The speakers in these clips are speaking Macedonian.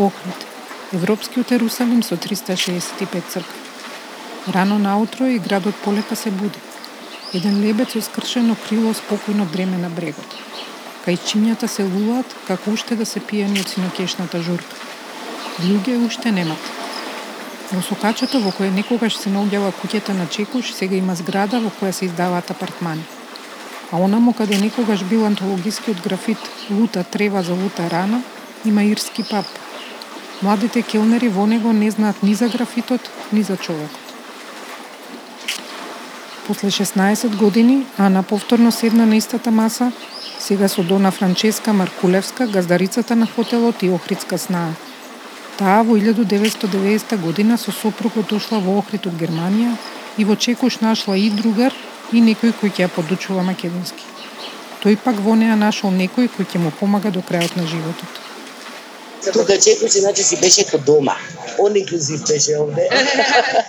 Охрид, Европскиот Ерусалим со 365 цркви. Рано наутро и градот полека се буди. Еден лебец со скршено крило спокојно дреме на брегот. Кајчињата се лулат како уште да се пијани од синокешната журка. Луѓе уште немат. Во сокачето во кое некогаш се наоѓала куќата на Чекуш, сега има зграда во која се издаваат апартмани. А онамо каде некогаш бил антологискиот графит Лута трева за лута рана, има ирски пап. Младите келнери во него не знаат ни за графитот, ни за човекот. После 16 години, Ана повторно седна на истата маса, сега со Дона Франческа Маркулевска, газдарицата на хотелот и Охридска снаа. Таа во 1990 година со сопругот дошла во Охрид од Германија и во Чекуш нашла и другар и некој кој ќе ја подучува македонски. Тој пак во неа нашол некој кој ќе му помага до крајот на животот. Тука Чекуш значи си беше како дома. Он инклюзив беше овде.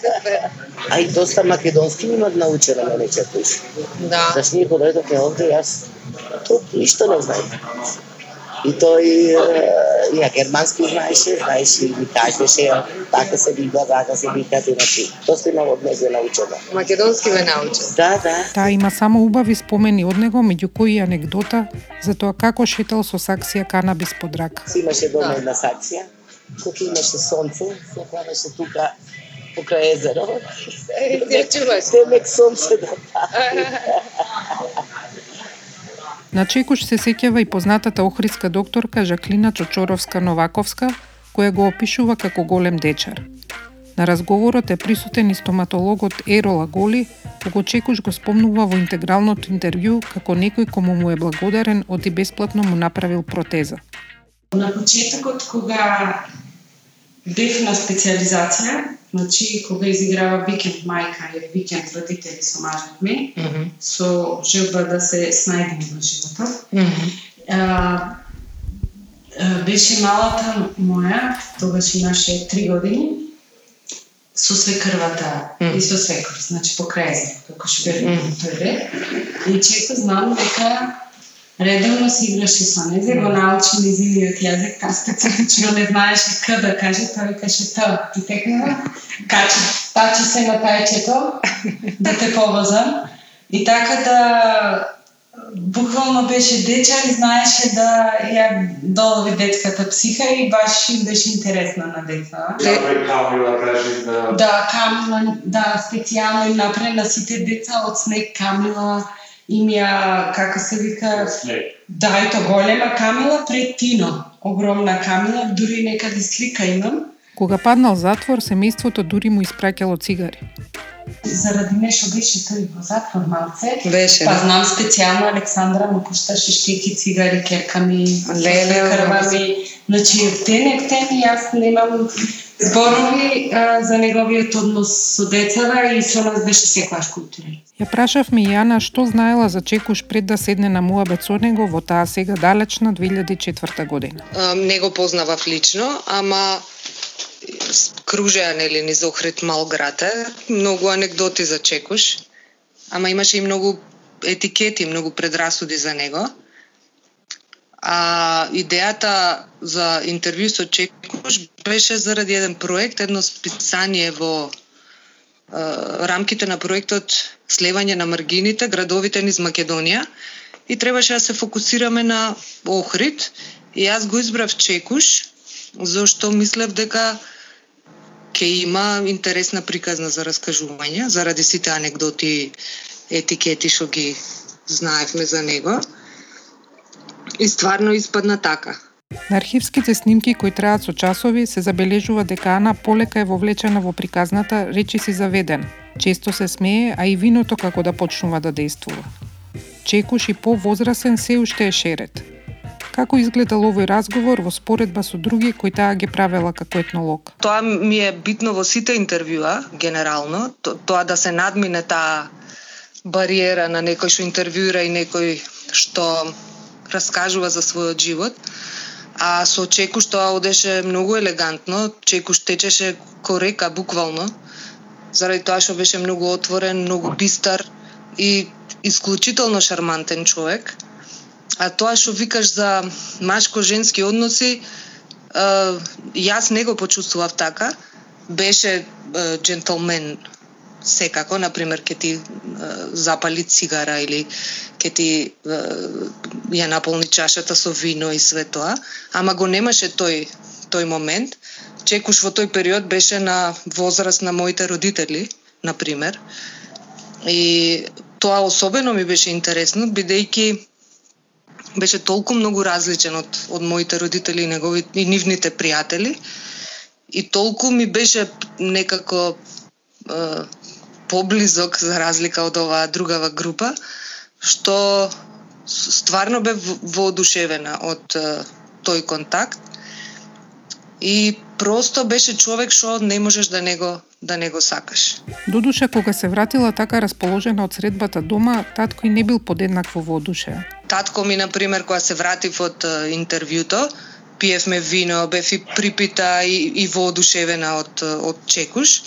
а и доста македонски ми имат научено на Чекуш. Да. Зашто ние кога дојдовме овде, јас то ништо не знаем. И тој ја германски знаеше, знаеше и кажеше, така се вика, така се вика, значи, доста има од него научено. Македонски ме научи. Да, да. Таа има само убави спомени од него, меѓу кои анекдота за тоа како шетал со саксија канабис под рака. Си имаше дома една саксија, кога имаше сонце, се хванеше тука покрај езеро. Се чуваш. Темек сонце да Значи, На Чекуш се сеќава и познатата охридска докторка Жаклина Чочоровска-Новаковска, која го опишува како голем дечар. На разговорот е присутен и стоматологот Еро Лаголи, кога Чекуш го спомнува во интегралното интервју како некој кому му е благодарен од и бесплатно му направил протеза. На почетокот кога бев на специализација, Значи, кога изиграва викенд мајка или викенд родители со мажот ми, mm -hmm. со желба да се снајдеме во животот, mm -hmm. а, а, беше малата моја, тогаш имаше три години, со свекрвата mm -hmm. и со свекор, значи покрај како што бев mm -hmm. тој И често знам дека редовно си играше со незе, го научи незиниот јазик, таа специфично не знаеше к да каже, тоа викаше т. И текнува, качи, тачи се на тајчето, да те повозам. И така да буквално беше дечар и знаеше да ја долови детската психа и баш им беше интересна на деца. Камила да... Да, Камила, да, специјално им направи на сите деца од снег Камила, имја, како се вика, да, и то голема камила пред Тино. Огромна камила, дури некаде слика имам. Кога паднал затвор, семејството дури му испраќало цигари. Заради нешто беше тој во затвор малце. Беше. Па да. знам специјално Александра му пушташе штеки цигари, керками, леле, крвави. Значи, тенек теми, јас немам зборови а, за неговиот однос со децата и со нас беше секојаш културен. Ја прашавме Јана што знаела за Чекуш пред да седне на муабет со него во таа сега далечна 2004 година. А, не го познавав лично, ама кружеа нели низ Охрид мал град многу анекдоти за Чекуш, ама имаше и многу етикети, многу предрасуди за него. А идејата за интервју со Чекуш беше заради еден проект, едно списание во е, рамките на проектот Слевање на маргините, градовите низ Македонија и требаше да се фокусираме на Охрид и јас го избрав Чекуш зашто мислев дека ќе има интересна приказна за раскажување заради сите анекдоти етикети што ги знаевме за него. И стварно испадна така. На архивските снимки кои траат со часови се забележува дека Ана полека е вовлечена во приказната, речи си заведен. Често се смее, а и виното како да почнува да действува. Чекуш и по-возрасен се уште е шерет. Како изгледал овој разговор во споредба со други кои таа ги правела како етнолог? Тоа ми е битно во сите интервјуа, генерално, тоа да се надмине таа бариера на некој што интервјуира и некој што раскажува за својот живот А со Чекуш тоа одеше многу елегантно, Чекуш течеше корека буквално, заради тоа што беше многу отворен, многу бистар и исклучително шармантен човек. А тоа што викаш за машко-женски односи, јас не го почувствував така. Беше джентлмен секако, на пример, ке ти запали цигара или ќе ти ја наполни чашата со вино и све тоа, ама го немаше тој тој момент. Чекуш во тој период беше на возраст на моите родители, на пример. И тоа особено ми беше интересно, бидејќи беше толку многу различен од, од моите родители и, негови, и нивните пријатели. И толку ми беше некако е, поблизок за разлика од оваа другава група, што стварно бе воодушевена од тој контакт. И просто беше човек што не можеш да него да не го сакаш. Додуше, кога се вратила така расположена од средбата дома, татко и не бил подеднакво воодушевен. Татко ми, например, кога се вратив од интервјуто, пиевме вино, бев и припита и, и воодушевена од, од Чекуш.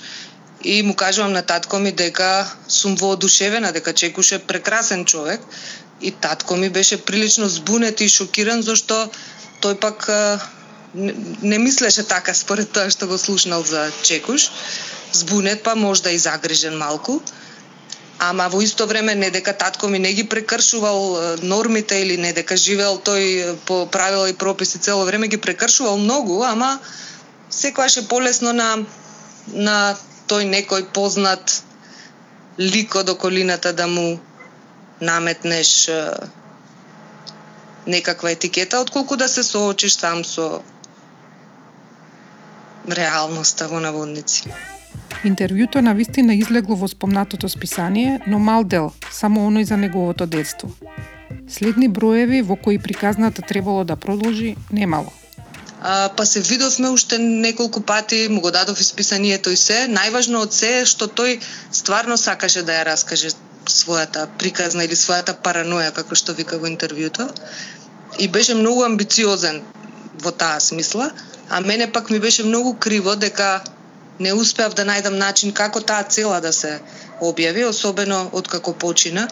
И му кажувам на татко ми дека сум воодушевена, дека Чекуш е прекрасен човек. И татко ми беше прилично збунет и шокиран, зашто тој пак не, не мислеше така според тоа што го слушнал за Чекуш збунет, па можда и загрижен малку. Ама во исто време не дека татко ми не ги прекршувал нормите или не дека живеел тој по правила и прописи цело време ги прекршувал многу, ама секогаш е полесно на на тој некој познат лик од околината да му наметнеш некаква етикета, отколку да се соочиш сам со реалноста во наводници. Интервјуто на вистина излегло во спомнатото списание, но мал дел, само оној за неговото детство. Следни броеви во кои приказната требало да продолжи, немало. А, па се видовме уште неколку пати, му го дадов исписанието и се. Најважно од се е што тој стварно сакаше да ја раскаже својата приказна или својата параноја, како што вика во интервјуто. И беше многу амбициозен во таа смисла, а мене пак ми беше многу криво дека не успеав да најдам начин како таа цела да се објави, особено од како почина.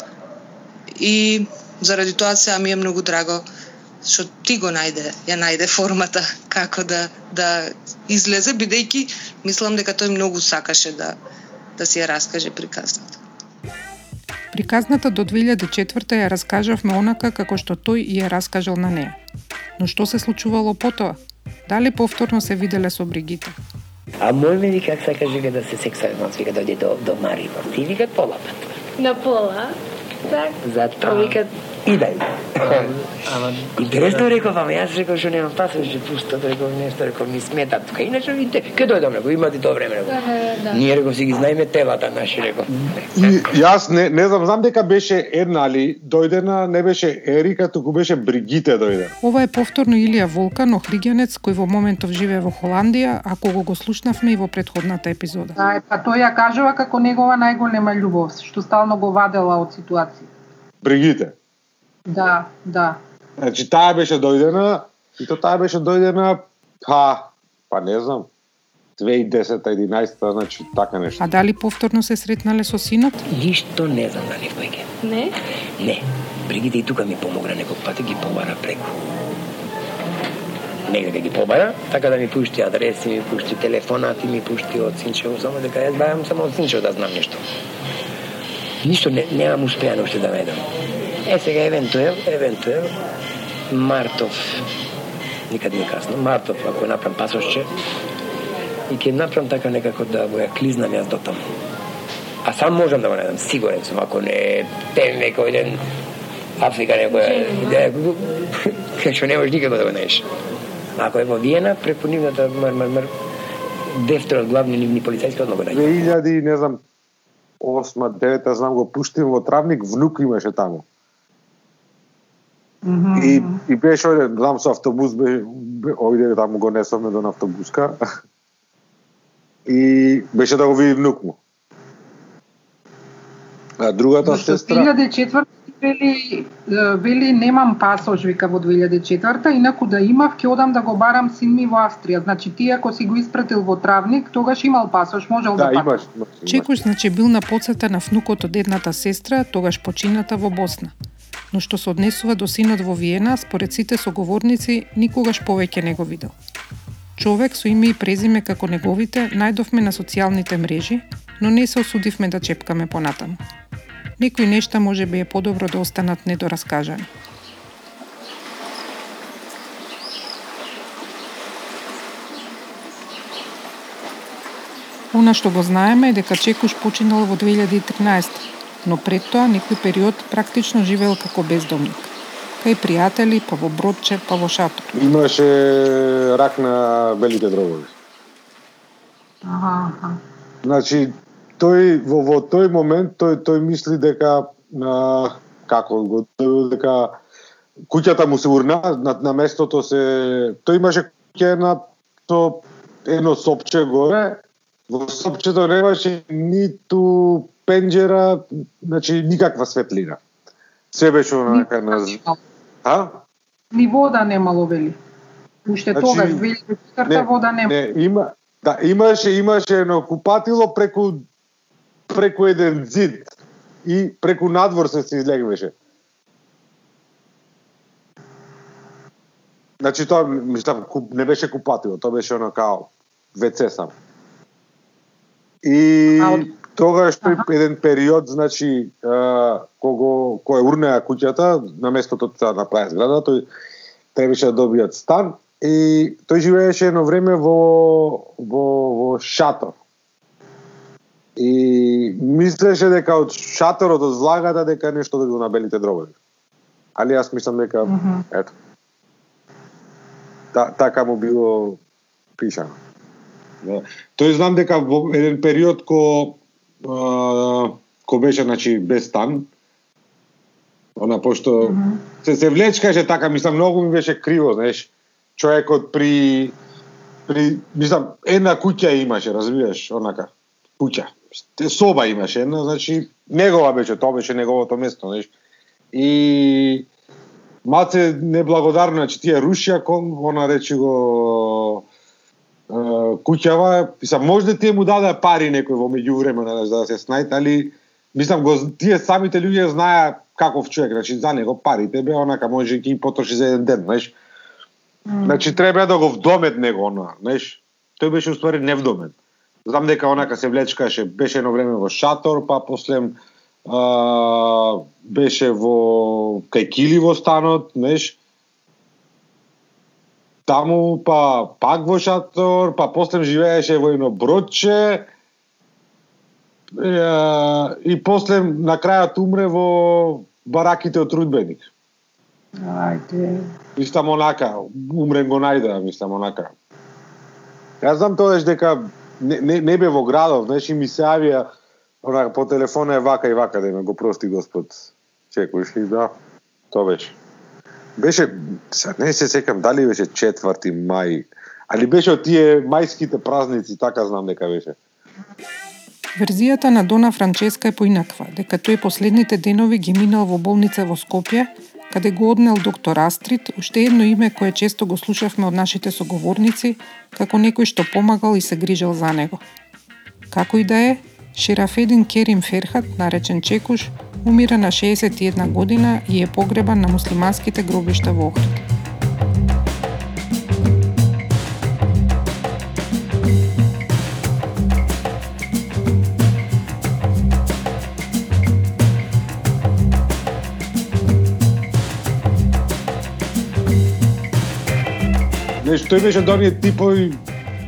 И заради тоа сега ми е многу драго што ти го најде, ја најде формата како да да излезе бидејќи мислам дека тој многу сакаше да да си ја раскаже приказната. Приказната до 2004 ја раскажавме онака како што тој ја раскажал на неа. Но што се случувало потоа? Дали повторно се виделе со Бригита? А мој ми вика, сака жига да се сексуално, вика дојде до, до Марибор. Ти вика пола пат. На пола? Так. Затоа вика идај. Интересно реков, ама јас реков што немам пасош, што пусто, реков нешто, реков ми смета тука. Иначе видите, ке дојдам, реков, имате тоа време, реков. Да. Ние реков си ги знаеме телата наши, реков. И јас не, не знам, знам дека беше една, али дојдена не беше Ерика, туку беше Бригите дојде. Ова е повторно Илија Волкан, охриѓанец кој во моментов живее во Холандија, а кого го слушнавме и во предходната епизода. Да, па тој ја кажува како негова најголема љубов, што стално го вадела од ситуација. Бригите. Да, да. Значи таа беше дојдена и то таа беше дојдена па па не знам 2010-11, значи така нешто. А дали повторно се сретнале со синот? Ништо не знам дали појке. Не? Не. Бригите и тука ми помогна некој пат и ги побара преку. Негде ги побара, така да ми пушти адреси, ми пушти телефонати, ми пушти од Синчево, само дека јас бајам само од Синчево да знам нешто. Ништо не, немам успеано уште да најдам. Е, сега евентуел, евентуел, Мартов, никад не касно, Мартов, ако направам пасошче, и ќе направам така некако да го ја клизнам јас до таму. А сам можам да го најдам, сигурен сум, ако не тем некој ден Африка некоја идеја, што не можеш никако да го најдеш. Ако е во Виена, преку нивната да мр, мр, мр, дефтер од главни нивни полицајски одно го најде. 2000, не знам, осма, девета, знам го пуштим во Травник, внук имаше таму. Mm -hmm. И, и беше ојде, знам со автобус, бе, бе, ојде таму го несовме до на автобуска. и беше да го види внук му. А другата Зашто сестра... 2004 вели, вели немам пасош, вика во 2004 инаку да имав, ќе одам да го барам син ми во Австрија. Значи ти ако си го испратил во Травник, тогаш имал пасош, можел да, Да, да имаш, имаш. имаш. Чекуш значи бил на подсета на внукот од едната сестра, тогаш почината во Босна. Но што се однесува до синот во Виена, според сите соговорници, никогаш повеќе не го видел. човек со име и презиме како неговите најдовме на социјалните мрежи, но не се осудивме да чепкаме понатаму. Некои нешта може би е подобро да останат недораскажани. Она што го знаеме е дека Чекуш починал во 2013, но пред тоа некој период практично живеел како бездомник. Кај пријатели, па во бродче, па во шатор. Имаше рак на белите дробови. Аха, аха. Значи, тој во, во тој момент тој тој мисли дека а, како го дека куќата му се урна на, на местото се тој имаше куќа на то едно сопче горе во сопчето немаше ниту пенџера, значи никаква светлина. Се беше онака на А? Ни вода немало вели. Уште значи, тогаш 2004 вода нема. Не, има да имаше имаше едно купатило преку преку еден зид и преку надвор се се излегваше. Значи тоа мислам не беше купатило, тоа беше оно као ВЦ сам. И тогаш тој еден период, значи, кого кој урнеа куќата, на местото да направи зграда, тој требаше да добијат стан и тој живееше едно време во во во шатор. И мислеше дека од шаторот од злагата дека нешто да го набелите дробови. Али јас мислам дека mm -hmm. ето. Та, така му било пишано. Тој знам дека во еден период ко ко беше значи без стан, она пошто mm -hmm. се се влечкаше така, мислам многу ми беше криво, знаеш, човекот при при мислам една куќа имаше, разбираш, онака куќа. Соба имаше една, значи негова беше, тоа беше неговото место, знаеш. И маце неблагодарно, значи тие рушија кон, она речи го куќава, мислам, може да тие му даде пари некој во меѓувреме да, да се снајд, али мислам го тие самите луѓе знаеа каков човек, значи за него парите бе онака може ги потроши за еден ден, знаеш. Mm. Значи треба да го вдомет него она, знаеш. Тој беше уствари невдомет. Знам дека онака се влечкаше, беше едно време во шатор, па после а, беше во кај Кили во станот, знаеш таму, па пак во шатор, па после живееше во едно бродче, и после на крајот умре во бараките од Трудбеник. Ајде. Мислам онака, умрен го најде, мислам онака. Јас знам тоеш дека не, не, не бе во градов, знаеш, и ми се авија онака по телефона е вака и вака да ме го прости Господ. Чекуш и да, тоа беше. Беше, сега не се секам дали беше 4 мај, али беше од тие мајските празници, така знам дека беше. Верзијата на Дона Франческа е поинаква, дека тој последните денови ги минал во болница во Скопје, каде го однел доктор Астрид, уште едно име кое често го слушавме од нашите соговорници, како некој што помагал и се грижел за него. Како и да е, Шерафедин Керим Ферхат, наречен Чекуш, умира на 61 година и е погребан на муслиманските гробишта во Охрид. Неш, тој беше од оние типови,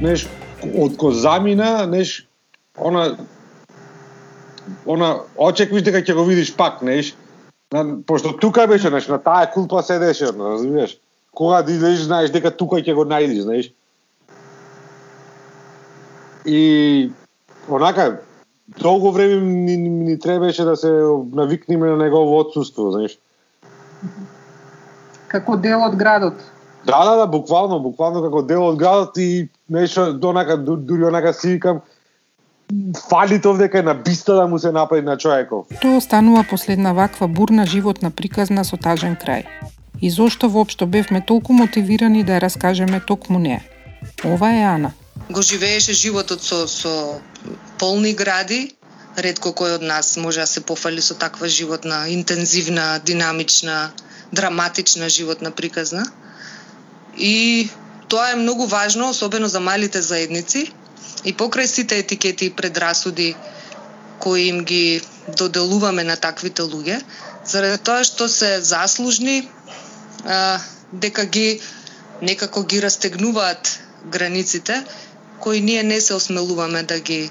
неш, од замина, неш, она она очекуваш дека ќе го видиш пак, неш? На, пошто тука беше, знаеш, на таа кулпа седеше, разбираш? Кога да идеш, знаеш дека тука ќе го најдеш, знаеш? И онака долго време ни, ни, ни требаше да се навикнеме на негово отсуство, знаеш. Како дел од градот. Да, да, да, буквално, буквално како дел од градот и нешто донака дури онака си викам фали тоа дека е на биста да му се направи на човеков. Тоа останува последна ваква бурна животна приказна со тажен крај. И зошто воопшто бевме толку мотивирани да ја раскажеме токму неа? Ова е Ана. Го живееше животот со, со полни гради, редко кој од нас може да се пофали со таква животна, интензивна, динамична, драматична животна приказна. И тоа е многу важно, особено за малите заедници и покрај сите етикети и предрасуди кои им ги доделуваме на таквите луѓе, заради тоа што се заслужни, а, дека ги некако ги растегнуваат границите, кои ние не се осмелуваме да ги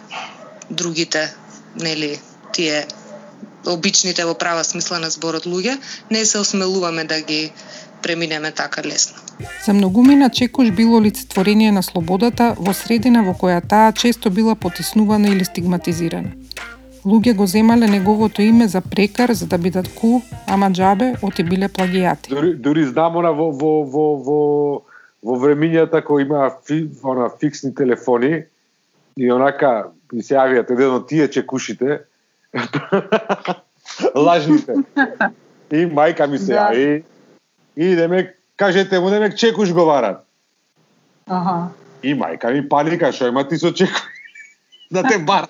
другите, нели, тие обичните во права смисла на зборот луѓе, не се осмелуваме да ги преминеме така лесно. За многумина Чекош било олицетворение на слободата во средина во која таа често била потиснувана или стигматизирана. Луѓе го земале неговото име за прекар за да бидат кул, ама джабе оти биле плагијати. Дури, дури знам она во, во, во, во, во времињата кои има фи, она фиксни телефони и онака ми се јавиат еден од тие чекушите лажните. И мајка ми се да. јави и деме кажете му деме чекуш говорат. Аха. И мајка ми паника што има ти со чекуш да те барат.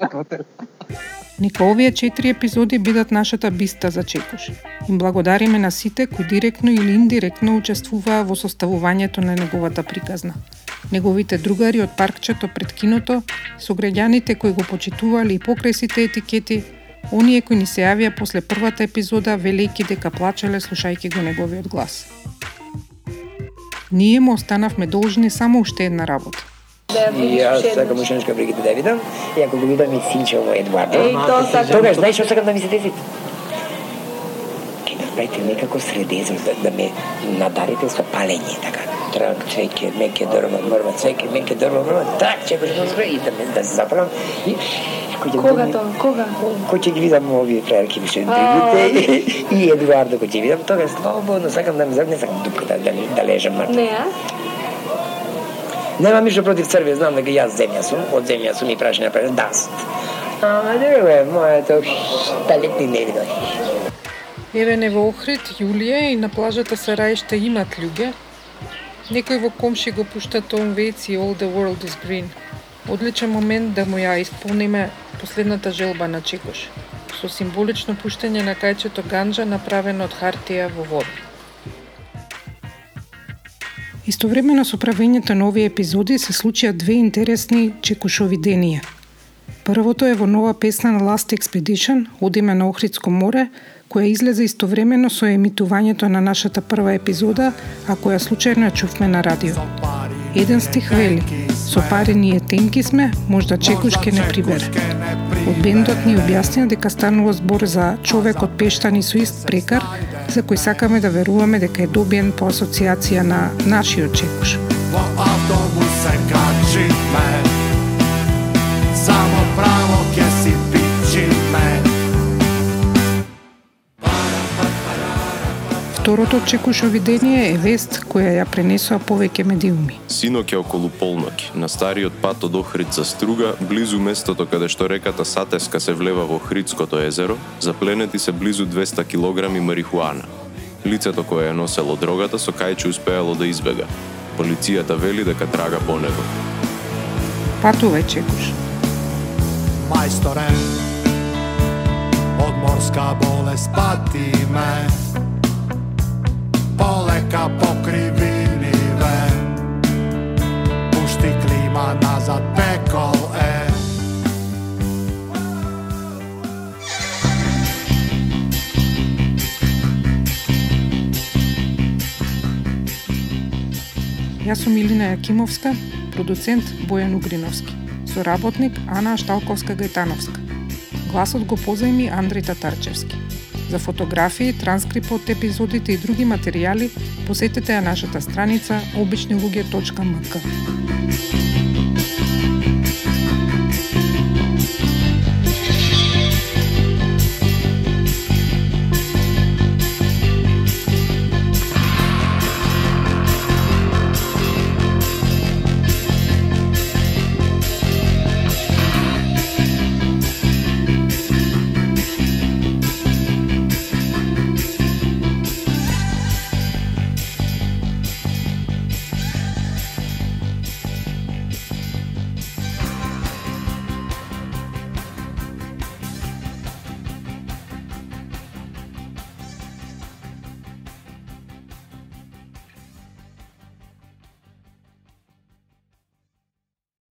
Нека овие четири епизоди бидат нашата биста за Чекуш. Им благодариме на сите кои директно или индиректно учествуваа во составувањето на неговата приказна. Неговите другари од паркчето пред киното, сограѓаните кои го почитувале и покрај сите етикети, оние кои ни се јавија после првата епизода велејќи дека плачеле слушајќи го неговиот глас. Ние му останавме должни само уште една работа И јас сакам ушенешка Бригита да видам, и ако го видам и Еј, тоа сакам. Тогаш, знаеш што сакам да ми се деси? Ке направите некако средезо да, да ме надарите со палење, така. Трак, цвеќе, меке дрва, мрва, цвеќе, меке дрва, мрва, трак, чекаш да и да ме да се запалам. И Кога тоа? Кога? Кој ќе ги видам овие фраерки више Бригите и Едуардо кој ќе видам, тогаш слободно сакам да ме не сакам дупка да, да, да лежам. Не, а? Нема ништо против Црвија, знам дека јас земја сум, од земја сум и прашање прави даст. Ама друго е, моето далеки не видој. Еве не во Охрид, Јулија и на плажата се раиште имат луѓе. Некој во комши го пушта Том Вејц и All the World is Green. Одличен момент да му ја исполниме последната желба на Чекош, со символично пуштење на кајчето ганджа направено од хартија во вода. Истовремено со правењето на овие епизоди се случија две интересни чекушови денија. Првото е во нова песна на Last Expedition, Одиме на Охридско море, која излезе истовремено со емитувањето на нашата прва епизода, а која случајно ја чувме на радио. Еден стих вели, со пари ние тенки сме, можда чекуш ке не прибере. Од бендот ни објаснија дека станува збор за човек од пештани со ист прекар, за кој сакаме да веруваме дека е добиен по асоциација на нашиот чекуш. Во автобус се качиме, Второто чекушо видение е вест која ја пренесоа повеќе медиуми. Синок е околу полноќ, на стариот пат од Охрид за Струга, близу местото каде што реката Сатеска се влева во Охридското езеро, запленети се близу 200 кг марихуана. Лицето кое е носело дрогата со кајче успеало да избега. Полицијата вели дека трага по него. Патувај чекуш. Мајсторе, од морска болест пати ме, полека покривиниве Пушти клима назад пекол е Јас сум Илина Јакимовска, продуцент Бојан Угриновски, соработник Ана Шталковска-Гајтановска. Гласот го позајми Андреј Татарчевски. За фотографии, транскрип од епизодите и други материјали, посетете ја нашата страница обичнилуѓе.мк.